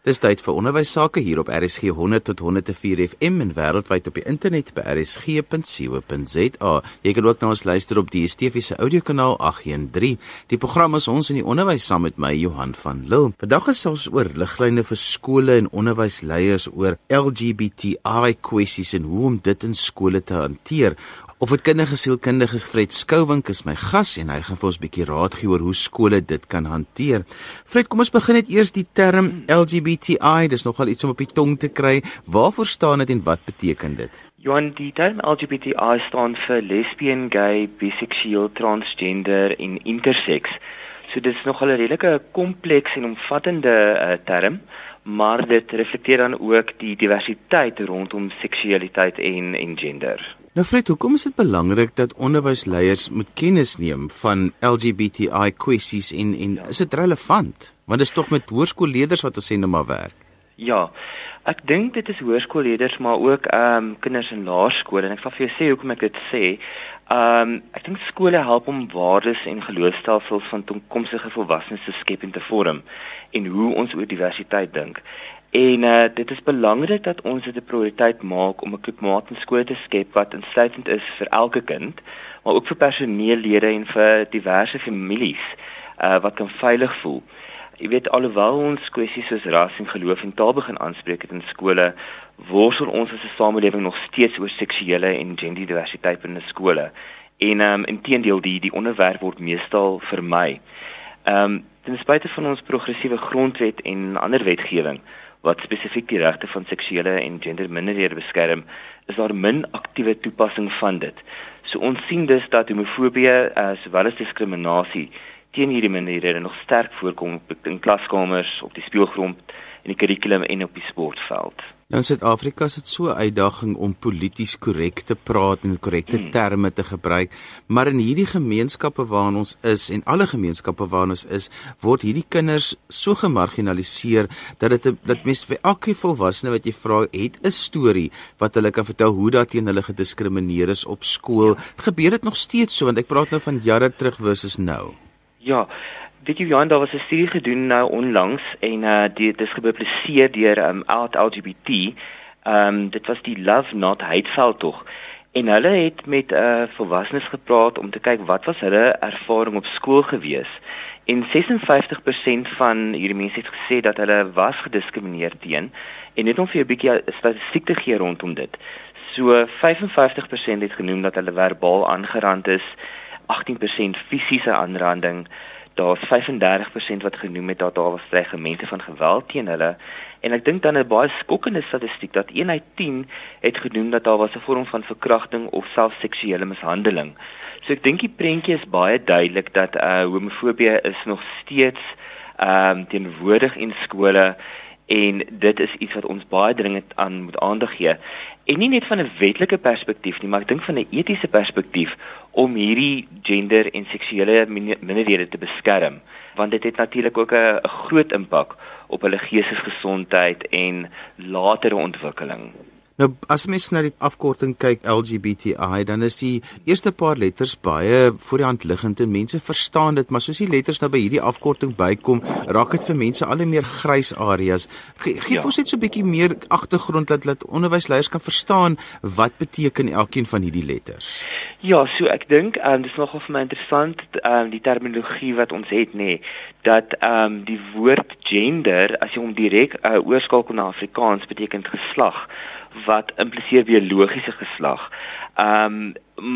Dis tyd vir onderwys sake hier op RSG 100 tot 104 FM en wêreldwyd op die internet by rsg.co.za. Jy kan ook na ons luister op die DSTV se audiokanaal 813. Die program is ons in die onderwys saam met my Johan van Lille. Vandag is ons oor liglyne vir skole en onderwysleiers oor LGBTI kwessies en hoe om dit in skole te hanteer. Opvoedkundige sielkundige Fred Skouwink is my gas en hy gaan vir ons 'n bietjie raad gee oor hoe skole dit kan hanteer. Fred, kom ons begin net eers die term LGBTI, dis nogal iets om op die tong te kry. Waarvoor staan dit en wat beteken dit? Johan, die term LGBTI staan vir lesbian, gay, biseksueel, transgender en intersex. So dit is nogal 'n redelike kompleks en omvattende uh, term maar dit reflekteer dan ook die diversiteit rondom seksualiteit en en gender. Nou Fred, hoekom is dit belangrik dat onderwysleiers moet kennis neem van LGBTI kwessies en en is dit relevant? Want dit is tog met hoërskoolleerders wat ons sê nou maar werk. Ja. Ek dink dit is hoërskoolleerders maar ook ehm um, kinders in laerskole en ek sal vir jou sê hoekom ek dit sê. Ehm um, ek dink skole help om waardes en geloofstelsels van toekomstige volwassenes te skep en te vorm en hoe ons oor diversiteit dink. En uh, dit is belangrik dat ons dit 'n prioriteit maak om 'n klimaat in skole te skep wat insluitend is vir elke kind, maar ook vir personeellede en vir diverse families uh, wat kan veilig voel. Jy weet alhoewel ons kwessies soos ras en geloof en taal begin aanspreek in skole, worstel ons as 'n samelewing nog steeds oor seksuele en genderdiversiteit binne skole. En ehm um, inteendeel die die onderwerp word meestal vermy. Ehm um, ten spyte van ons progressiewe grondwet en ander wetgewing wat spesifiek die regte van seksuele en genderminderhede beskerm, is daar min aktiewe toepassing van dit. So ons sien dus dat homofobie uh, sowel as diskriminasie teen hierdie minderhede nog sterk voorkom in klaskamers, op die speelgrond, in die kurrikulum en op die sportveld. Nou in Suid-Afrika is dit so 'n uitdaging om polities korrek te praat en korrekte mm. terme te gebruik, maar in hierdie gemeenskappe waarin ons is en alle gemeenskappe waarin ons is, word hierdie kinders so gemarginaliseer dat dit dat mense vir elke volwassene wat jy vra, het 'n storie wat hulle kan vertel hoe dat teen hulle gediskrimineer is op skool. Ja. Gebeur dit nog steeds so want ek praat nou van jare terug versus nou. Ja, Weet jy Johan, daar was 'n studie gedoen nou onlangs en uh dit is gepubliseer deur um Out LGBT. Um dit was die Love Not Hate veldtog en hulle het met uh volwassenes gepraat om te kyk wat was hulle ervaring op skool gewees. En 56% van hierdie mense het gesê dat hulle was gediskrimineer teen en net om vir 'n bietjie statistiek te gee rondom dit. So 55% het genoem dat hulle verbaal aangerand is, 18% fisiese aanranding, daar's 35% wat genoem het dat daar was dreigemente van geweld teen hulle en ek dink dan 'n baie skokkende statistiek dat 1 uit 10 het genoem dat daar was 'n vorm van verkrachting of selfs seksuele mishandeling. So ek dink die prentjie is baie duidelik dat uh homofobie is nog steeds ehm um, teenwoordig in skole en dit is iets wat ons baie dringend aan moet aandag gee en nie net van 'n wetlike perspektief nie maar ek dink van 'n etiese perspektief om hierdie gender en seksuele minderhede te beskerm want dit het natuurlik ook 'n groot impak op hulle geestesgesondheid en latere ontwikkeling. Nou as mens na die afkorting kyk LGBTI, dan is die eerste paar letters baie voor die hand liggend en mense verstaan dit, maar soos die letters nou by hierdie afkorting bykom, raak dit vir mense al hoe meer grys areas. Ge gee ja. ons net so 'n bietjie meer agtergrond dat dat onderwysleiers kan verstaan wat beteken elkeen van hierdie letters. Ja, so ek dink ehm um, dis nogal vir my interessant ehm um, die terminologie wat ons het nê nee, dat ehm um, die woord gender as jy hom direk uh, oorskakel na Afrikaans beteken geslag wat impliseer biologiese geslag. Ehm um,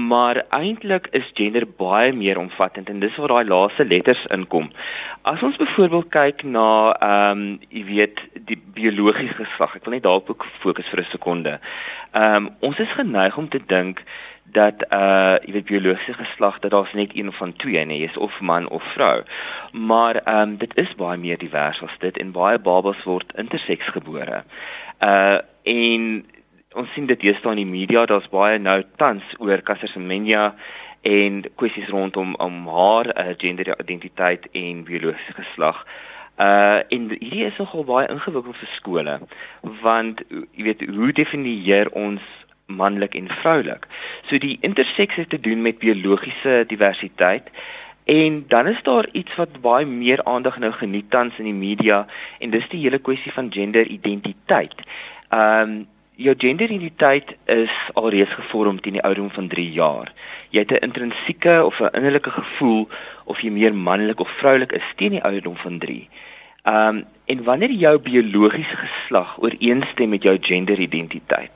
maar eintlik is gender baie meer omvattend en dis waar daai laaste letters inkom. As ons byvoorbeeld kyk na ehm um, jy weet die biologiese geslag. Ek wil net daarop fokus vir 'n sekonde. Ehm um, ons is geneig om te dink dat uh jy weet biologiese geslag dat daar's net een van twee nee, jy's of man of vrou. Maar ehm um, dit is baie meer divers as dit en baie babas word interseks gebore. Uh en ons sien dit staan in die media, daar's baie nou tans oor Caster Semenya en kwessies rondom om haar uh, genderidentiteit en biologiese geslag. Uh en hierdie is nogal baie ingewikkeld vir skole want jy weet hoe definieer ons manlik en vroulik. So die interseks het te doen met biologiese diversiteit En dan is daar iets wat baie meer aandag nou geniet tans in die media en dis die hele kwessie van genderidentiteit. Ehm um, jou genderidentiteit is alreeds gevorm teen die ouderdom van 3 jaar. Jy het 'n intrinsieke of 'n innerlike gevoel of jy meer manlik of vroulik is teen die ouderdom van 3. Ehm um, en wanneer jou biologiese geslag ooreenstem met jou genderidentiteit,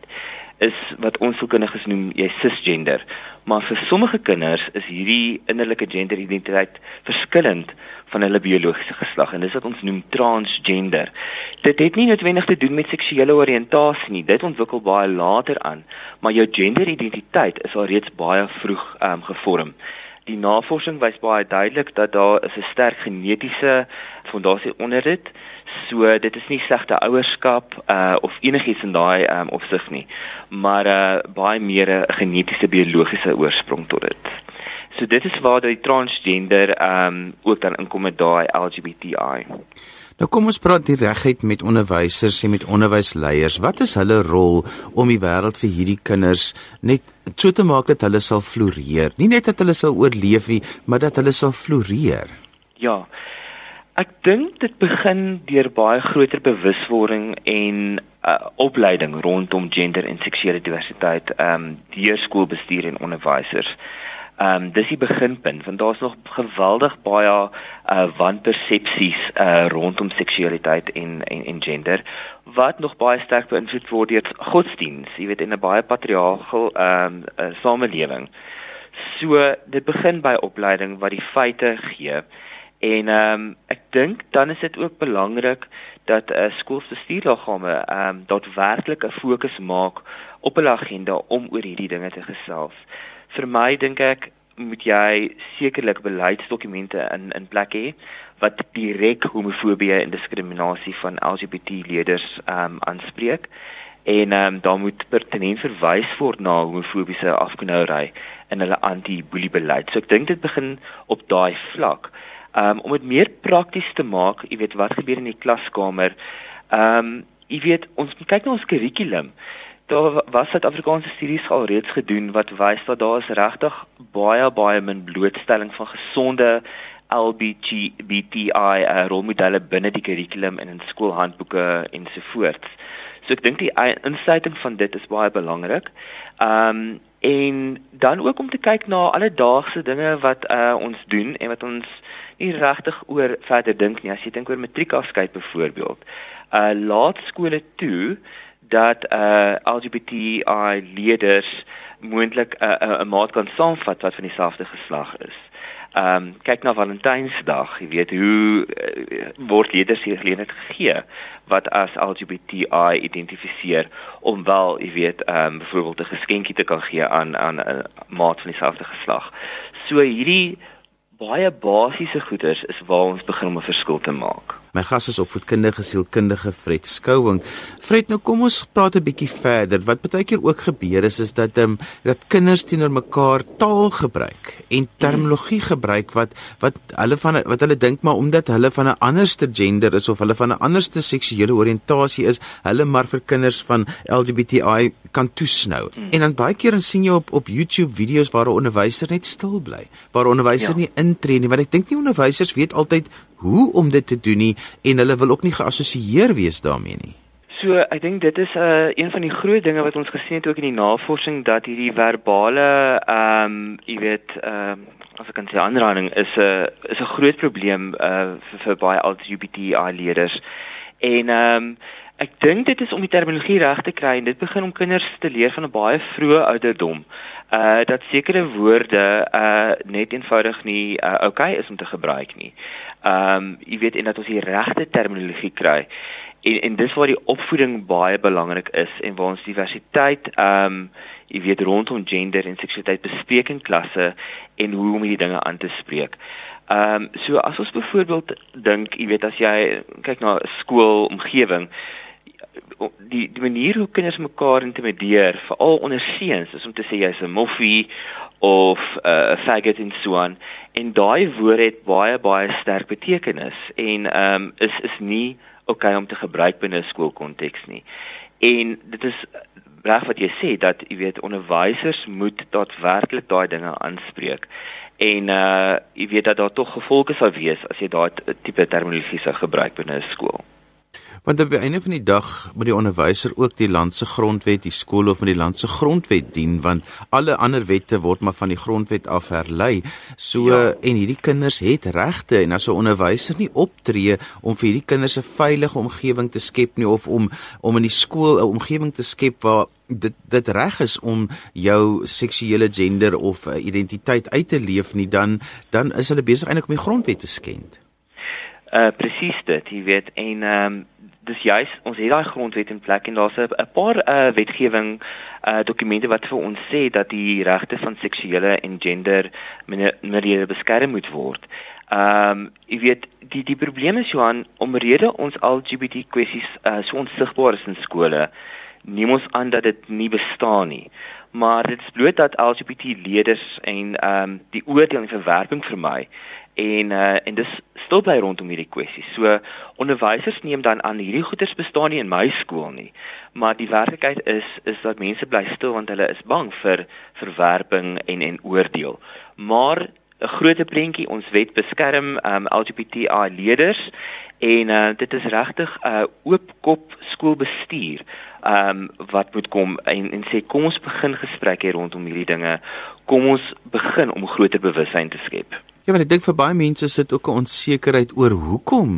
is wat ons sielkundiges noem jy cisgender. Maar vir sommige kinders is hierdie innerlike genderidentiteit verskillend van hulle biologiese geslag en dis wat ons noem transgender. Dit het nie noodwendig te doen met seksuele oriëntasie nie. Dit ontwikkel baie later aan, maar jou genderidentiteit is alreeds baie vroeg um, gevorm. Die navorsing wys baie duidelik dat daar 'n sterk genetiese fondasie onder dit So dit is nie slegte ouerskap uh of enigiets in daai um opsig nie, maar uh baie meer 'n genetiese biologiese oorsprong tot dit. So dit is waar die transgender um ook dan inkom met daai LGBTI. Nou kom ons praat die regheid met onderwysers en met onderwysleiers. Wat is hulle rol om die wêreld vir hierdie kinders net so te maak dat hulle sal floreer? Nie net dat hulle sal oorleef nie, maar dat hulle sal floreer. Ja. Ek dink dit begin deur baie groter bewuswording en uh, opleiding rondom gender en seksuele diversiteit ehm um, deur skoolbestuur en onderwysers. Ehm um, dis die beginpunt want daar's nog geweldig baie uh, wanpersepsies uh, rondom seksualiteit en, en en gender wat nog baie sterk beïnvloed word deur godsdiens, jy weet in 'n baie patriargale ehm um, samelewing. So dit begin by opleiding wat die feite gee En ehm um, ek dink dan is dit ook belangrik dat 'n uh, skoolbestuurliggame ehm um, daadwerklik 'n fokus maak op 'n agenda om oor hierdie dinge te gesels. Vir my dink ek moet jy sekerlik beleidsdokumente in in plek hê wat direk homofobie en diskriminasie van LGBT leerders ehm um, aanspreek en ehm um, daar moet pertinent verwys word na homofobiese afknouery in hulle anti-boelie beleid. So ek dink dit begin op daai vlak um, om dit meer prakties te maak, jy weet wat gebeur in die klaskamer. Ehm um, jy weet ons kyk na ons kurrikulum. Daar was Suid-Afrikaanse studies al reeds gedoen wat wys dat daar is regtig baie baie min blootstelling van gesonde LGBTI uh, rolmodelle binne die kurrikulum en in skoolhandboeke ensovoorts. So ek dink die insluiting van dit is baie belangrik. Ehm um, en dan ook om te kyk na alledaagse dinge wat uh, ons doen en wat ons nie regtig oor verder dink nie as jy dink oor matriekafskeid byvoorbeeld. Uh laat skole toe dat uh LGBTI leerders moontlik 'n uh, 'n maat kan saamvat wat van dieselfde geslag is. Ehm um, kyk na Valentynsdag, jy weet hoe uh, word leerders hier geleentheid gegee wat as LGBTI identifiseer om wel, jy weet, ehm um, byvoorbeeld 'n geskenkie te kan gee aan aan 'n maat van dieselfde geslag. So hierdie baie basiese goeders is waar ons begin om 'n verskil te maak. My gas is opvoedkundige sielkundige Fred Skouing. Fred, nou kom ons praat 'n bietjie verder. Wat baie keer ook gebeur is is dat ehm um, dat kinders teenoor mekaar taal gebruik en terminologie gebruik wat wat hulle van wat hulle dink maar omdat hulle van 'n anderste gender is of hulle van 'n anderste seksuele oriëntasie is, hulle maar vir kinders van LGBTI kan toesnou. Mm. En dan baie keer dan sien jy op op YouTube video's waar 'n onderwyser net stil bly, waar 'n onderwyser ja. nie intree nie, want ek dink nie onderwysers weet altyd hoe om dit te doen nie en hulle wil ook nie geassosieer wees daarmee nie. So, ek dink dit is 'n uh, een van die groot dinge wat ons gesien het ook in die navorsing dat hierdie verbale ehm um, jy weet ehm um, as ek kan sê aanraking is 'n uh, is 'n groot probleem uh, vir, vir baie LGBTI leerders. En ehm um, ek dink dit is om die terminologie reg te kry en dit begin om kinders te leer van 'n baie vroeë ouderdom. Uh dat sekere woorde uh net eenvoudig nie uh, okay is om te gebruik nie. Ehm um, jy weet en dat ons die regte terminologie kry. En en dis waar die opvoeding baie belangrik is en waar ons diversiteit ehm um, jy weet rondom gender en seksualiteit bespreek in klasse en hoe om hierdie dinge aan te spreek. Ehm um, so as ons byvoorbeeld dink, jy weet as jy kyk na 'n skoolomgewing die die manier hoe kinders mekaar intimideer veral onder seuns is om te sê jy's 'n moffie of 'n uh, faggot en so aan en daai woord het baie baie sterk betekenis en ehm um, is is nie oukei okay om te gebruik binne 'n skoolkonteks nie. En dit is reg wat jy sê dat jy weet onderwysers moet daadwerklik daai dinge aanspreek en uh jy weet dat daar tog gevolge sal wees as jy daai tipe terminologie sou gebruik binne 'n skool. Want op die einde van die dag moet die onderwyser ook die land se grondwet, die skool of met die land se grondwet dien want alle ander wette word maar van die grondwet af herlei. So ja. en hierdie kinders het regte en as 'n onderwyser nie optree om vir hierdie kinders 'n veilige omgewing te skep nie of om om in die skool 'n omgewing te skep waar dit dit reg is om jou seksuele gender of uh, identiteit uit te leef nie dan dan is hulle besig eintlik om die grondwet te skend. Uh presies dit, jy weet en ehm um, dis juis ons het daai grondwet in plek en daar's 'n paar uh wetgewing uh dokumente wat vir ons sê dat die regte van seksuele en gender minderhede beskerm moet word. Ehm um, jy weet die die probleem is Johan omrede ons LGBT kwessies uh so onsigbaar is in skole neem ons aan dat dit nie bestaan nie. Maar dit is bloot dat LGBT leerders en ehm um, die oordeel en verwerping vir my en uh, en dis stil bly rondom hierdie kwessie. So onderwysers neem dan aan hierdie goeters bestaan nie in my skool nie. Maar die werklikheid is is dat mense bly stil want hulle is bang vir verwerping en en oordeel. Maar 'n groot prentjie ons wet beskerm um, LGBTI leerders en uh, dit is regtig 'n uh, oop kop skoolbestuur um, wat moet kom en en sê kom ons begin gesprekke rondom hierdie dinge. Kom ons begin om groter bewussyn te skep. Ja, want ek dink vir baie mense sit ook 'n onsekerheid oor hoekom,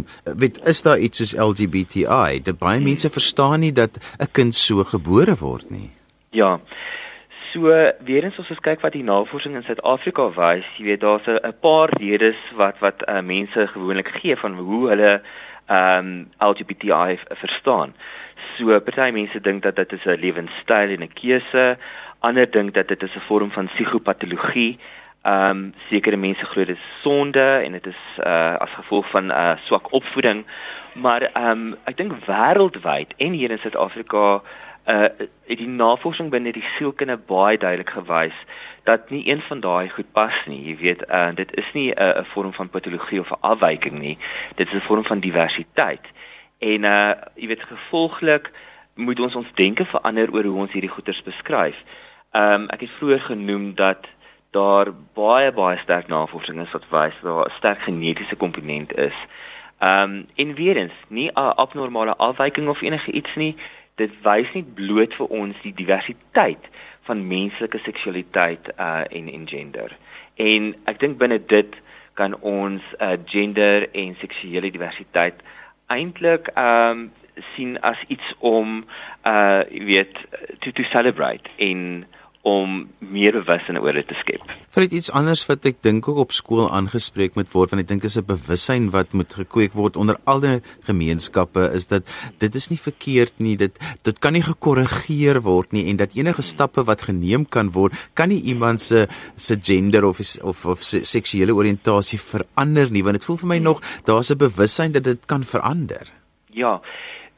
weet is daar iets soos LGBTI? Dat baie mense verstaan nie dat 'n kind so gebore word nie. Ja. So, weer eens as ons kyk wat die navorsing in Suid-Afrika wys, jy weet daar's 'n paar redes wat wat uh, mense gewoonlik gee van hoe hulle ehm um, LGBTI verstaan. So, party mense dink dat dit is 'n lewenstyl en 'n keuse, ander dink dat dit is 'n vorm van psigopatologie Ehm um, sekere mense glo dit is sonde en dit is uh as gevolg van uh swak opvoeding. Maar ehm um, ek dink wêreldwyd en hier in Suid-Afrika uh het die navorsing binne die sielkunde baie duidelik gewys dat nie een van daai goed pas nie. Jy weet, uh dit is nie 'n uh, vorm van patologie of 'n afwyking nie. Dit is 'n vorm van diversiteit. En uh jy weet gevolglik moet ons ons denke verander oor hoe ons hierdie goeters beskryf. Ehm um, ek het vroeër genoem dat daar baie baie sterk navorsing is wat wys dat daar 'n sterk genetiese komponent is. Ehm um, en weer eens, nie 'n abnormale afwyking of enige iets nie. Dit wys nie bloot vir ons die diversiteit van menslike seksualiteit uh en en gender. En ek dink binne dit kan ons uh gender en seksuele diversiteit eintlik ehm um, sien as iets om uh jy weet to to celebrate in om meer bewussin oor dit te skep. Vir iets anders wat ek dink ook op skool aangespreek moet word want ek dink dis 'n bewussyn wat moet gekweek word onder alle gemeenskappe is dat dit is nie verkeerd nie dit dit kan nie gekorrigeer word nie en dat enige stappe wat geneem kan word kan nie iemand se se gender of of of seksuele oriëntasie verander nie want dit voel vir my nog daar's 'n bewussyn dat dit kan verander. Ja.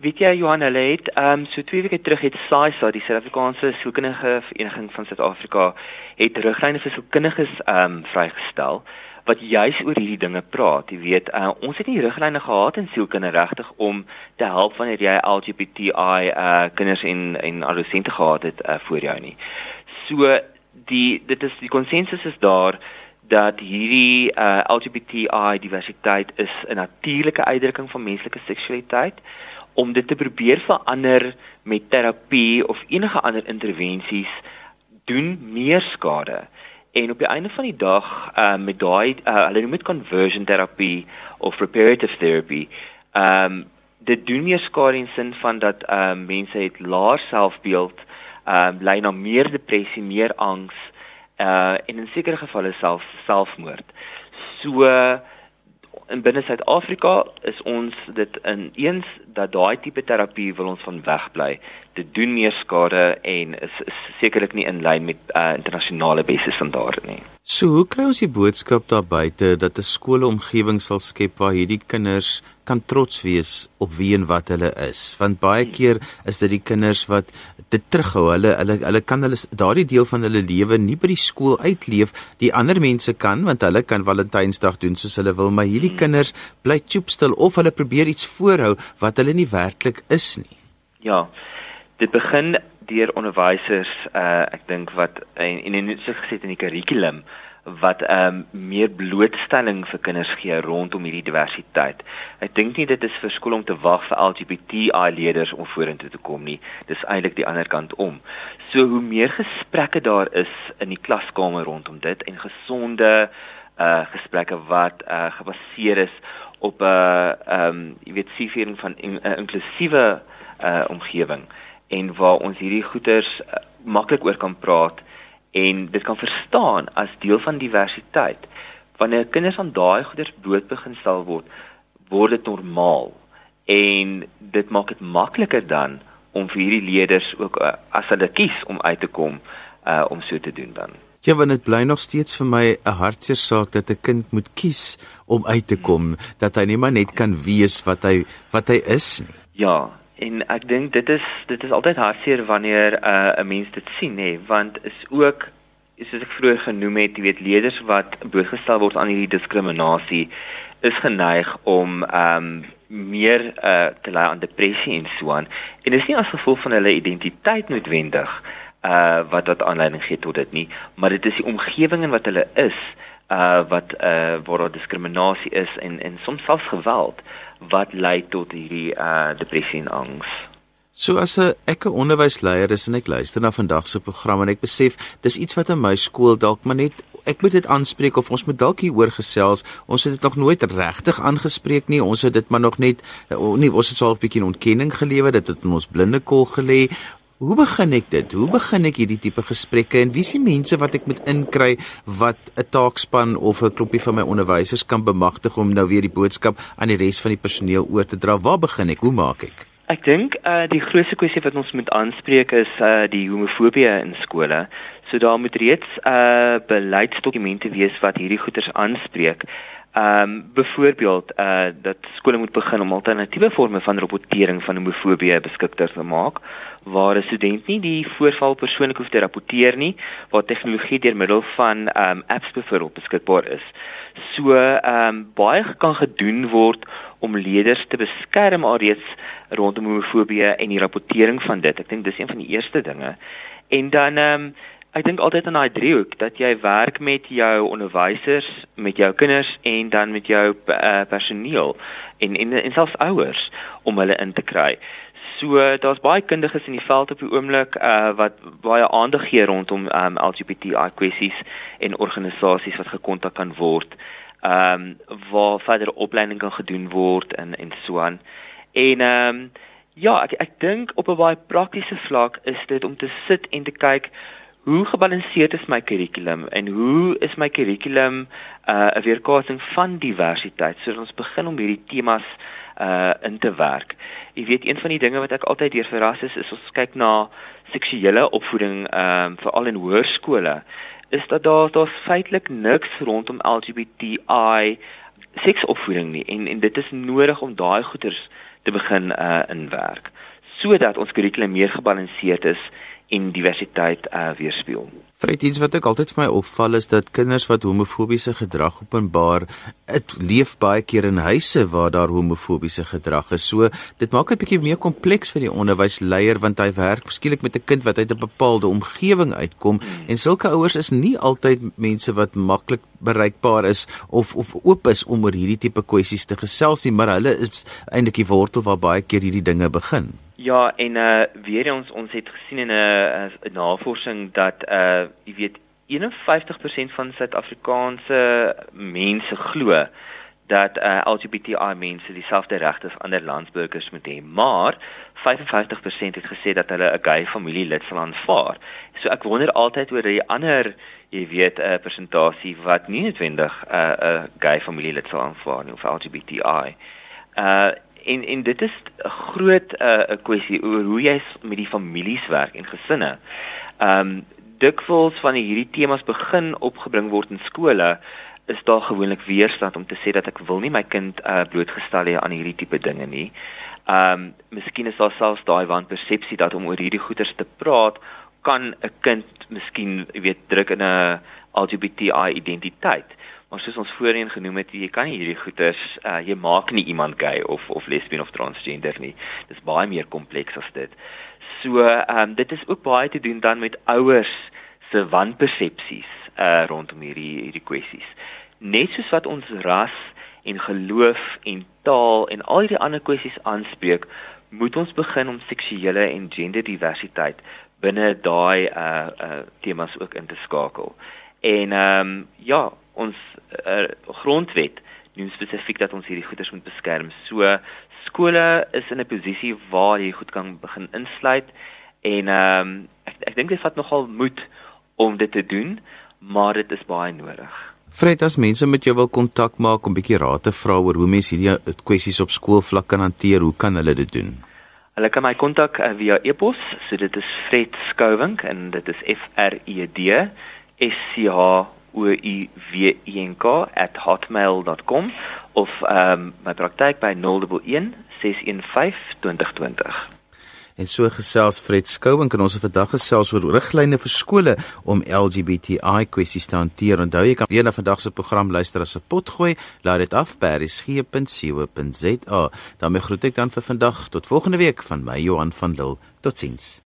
Weet jy Johan, hulle het ehm um, so twee weke terug het SAISA, die Suid-Afrikaanse Sielkundige Vereniging van Suid-Afrika, het riglyne vir sielkundiges ehm um, vrygestel wat juis oor hierdie dinge praat. Jy weet, uh, ons het nie riglyne gehad in sielkunde regtig om te help wanneer jy LGBTI uh eh, kinders en en adolessente gehad het uh, voor jou nie. So die dit is die konsensus is daar dat hierdie uh LGBTI diversiteit is 'n natuurlike uitdrukking van menslike seksualiteit om dit te probeer verander met terapie of enige ander intervensies doen meer skade. En op die einde van die dag, uh, met daai uh, hulle noem dit conversion terapie of reparative therapy, ehm um, dit doen meer skade in sin van dat ehm uh, mense het laer selfbeeld, ehm uh, lei na meer depressie, meer angs, uh en in sekere gevalle self selfmoord. So in binne Suid-Afrika is ons dit in eens dat daai tipe terapie wil ons van wegbly. Dit doen meer skade en is, is sekerlik nie in lyn met uh, internasionale beste standaarde nie. So hoe kry ons die boodskap daar buite dat 'n skoolomgewing sal skep waar hierdie kinders kan trots wees op wie en wat hulle is? Want baie keer is dit die kinders wat dit terughou. Hulle hulle hulle kan hulle daardie deel van hulle lewe nie by die skool uitleef. Die ander mense kan want hulle kan Valentynsdag doen soos hulle wil, maar hierdie hmm. kinders bly choopstil of hulle probeer iets voorhou wat hulle nie werklik is nie. Ja. Dit begin deur onderwysers uh ek dink wat en en in so gesê in die kurrikulum wat ehm um, meer blootstelling vir kinders gee rondom hierdie diversiteit. Ek dink nie dit is vir skole om te wag vir LGBTI leerders om vorentoe te kom nie. Dis eintlik die ander kant om. So hoe meer gesprekke daar is in die klaskamer rondom dit en gesonde uh gesprekke wat uh gebaseer is op 'n uh, ehm um, jy weet siefering van 'n in, uh, inklusiewe uh omgewing en waar ons hierdie goeters uh, maklik oor kan praat en dit kan verstaan as deel van diversiteit. Wanneer kinders aan daai goeders bloot begin stel word, word dit normaal en dit maak dit makliker dan om vir hierdie leerders ook uh, as hulle kies om uit te kom uh om so te doen dan. Ja, want dit bly nog steeds vir my 'n hartseer saak dat 'n kind moet kies om uit te kom, dat hy nie maar net kan wees wat hy wat hy is nie. Ja, En ek dink dit is dit is altyd hartseer wanneer uh, 'n uh, mens dit sien nê, want is ook soos ek vroeër genoem het, jy weet leerders wat blootgestel word aan hierdie diskriminasie is geneig om ehm um, meer uh, te ly aan depressie en so aan. En dit is nie as gevolg van hulle identiteit noodwendig uh wat wat aanleiding gee tot dit nie, maar dit is die omgewing in wat hulle is uh wat uh waar daar diskriminasie is en en soms selfs geweld wat lei tot hierdie uh depressie en angs. So as 'n ek 'n onderwysleier is en ek luister na vandag se program en ek besef dis iets wat in my skool dalk maar net ek moet dit aanspreek of ons moet dalk hier oor gesels. Ons het dit nog nooit regtig aangespreek nie. Ons het dit maar nog net nie ons het so 'n bietjie ontkenning gelewer. Dit het in ons blinde kol gelê. Hoe begin ek dit? Hoe begin ek hierdie tipe gesprekke en wie is die mense wat ek moet inkry wat 'n taakspan of 'n klompie van my onderwysers kan bemagtig om nou weer die boodskap aan die res van die personeel oor te dra? Waar begin ek? Hoe maak ek? Ek dink uh die grootste kwessie wat ons moet aanspreek is uh die homofobie in skole. So daar moet reeds uh beleidsdokumente wees wat hierdie goeters aanspreek. Ehm um, byvoorbeeld uh dat skole moet begin om alternatiewe forme van rapportering van homofobie beskikbaar te maak waar 'n student nie die voorval persoonlik hoef te rapporteer nie, waar tegnologie deur middel van ehm um, apps byvoorbeeld beskikbaar is. So ehm um, baie kan gedoen word om leerders te beskerm alreeds rondom homofobie en die rapportering van dit. Ek dink dis een van die eerste dinge. En dan ehm um, Ek dink altyd aan daai driehoek dat jy werk met jou onderwysers, met jou kinders en dan met jou uh, personeel en en en selfs ouers om hulle in te kry. So daar's baie kundiges in die veld op die oomblik uh wat baie aandag gee rondom um LGBTI kwessies en organisasies wat gekontak kan word. Um waar verdere opleiding kan gedoen word en en so aan. En um ja, ek ek dink op 'n baie praktiese vlak is dit om te sit en te kyk hoe gebalanseerd is my kurrikulum en hoe is my kurrikulum uh, 'n uh, weerkaatsing van diversiteit sodat ons begin om hierdie temas uh in te werk. Jy weet een van die dinge wat ek altyd deur verras is is ons kyk na seksuele opvoeding ehm um, veral in hoërskole is dat daar daar's feitelik niks rondom LGBTI seksopvoeding nie en en dit is nodig om daai goeters te begin uh inwerk sodat ons kurrikulum meer gebalanseerd is en diversiteit uh, weerspieël. Vryheid iets wat ek altyd vir my opval is dat kinders wat homofobiese gedrag openbaar, dit leef baie keer in huise waar daar homofobiese gedrag is. So dit maak dit 'n bietjie meer kompleks vir die onderwysleier want hy werk skielik met 'n kind wat uit 'n bepaalde omgewing uitkom hmm. en sulke ouers is nie altyd mense wat maklik bereikbaar is of of oop is om oor hierdie tipe kwessies te gesels nie, maar hulle is eintlik die wortel waar baie keer hierdie dinge begin. Ja, en uh weer ons ons het gesien in 'n uh, uh, navorsing dat uh jy weet 51% van Suid-Afrikaanse mense glo dat uh LGBTI mense dieselfde regte as ander landsburgers moet hê, maar 55% het gesê dat hulle 'n gay familielid sal aanvaar. So ek wonder altyd oor die ander, jy weet, 'n uh, persentasie wat nie noodwendig 'n uh, 'n uh, gay familielid sal aanvaar nie of LGBTI. Uh en en dit is 'n groot 'n uh, kwessie oor hoe jy met die families werk en gesinne. Ehm um, dikwels wanneer hierdie temas begin opgebring word in skole, is daar gewoonlik weerstand om te sê dat ek wil nie my kind uh, blootgestel hê aan hierdie tipe dinge nie. Ehm um, miskien is daar selfs daai wanpersepsie dat om oor hierdie goeters te praat kan 'n kind miskien, weet, druk in 'n LGBTI identiteit. Maar soos ons voorheen genoem het, jy kan nie hierdie goeters uh, jy maak nie iemand gay of of lesbien of transgender nie. Dit is baie meer kompleks as dit. So, ehm um, dit is ook baie te doen dan met ouers se wanpersepsies uh rondom hierdie hierdie kwessies. Net soos wat ons ras en geloof en taal en al die ander kwessies aanspreek, moet ons begin om seksuele en genderdiversiteit binne daai uh uh temas ook in te skakel. En ehm um, ja, ons uh, grondwet noem spesifiek dat ons hierdie goeders moet beskerm. So skole is in 'n posisie waar jy goed kan begin insluit en ehm um, ek ek dink dit vat nogal moed om dit te doen, maar dit is baie nodig. Fred, as mense met jou wil kontak maak om 'n bietjie raad te vra oor hoe mense hierdie kwessies op skoolvlak kan hanteer, hoe kan hulle dit doen? Hulle kan my kontak uh, via e-pos, so dit is Fred Skouwink en dit is F R E D S C H O U W I N K @hotmail.com of ehm um, my praktyk by 011 615 2020. En so gesels Fred Skouwink en ons vandag gesels oor riglyne vir skole om LGBTI kwessies te hanteer. Onthou jy kan weer na vandag se program luister as 'n potgooi. Laat dit af by resgep.co.za. daarmee groet ek dan vir vandag tot volgende week van my Johan van Lille. Totsiens.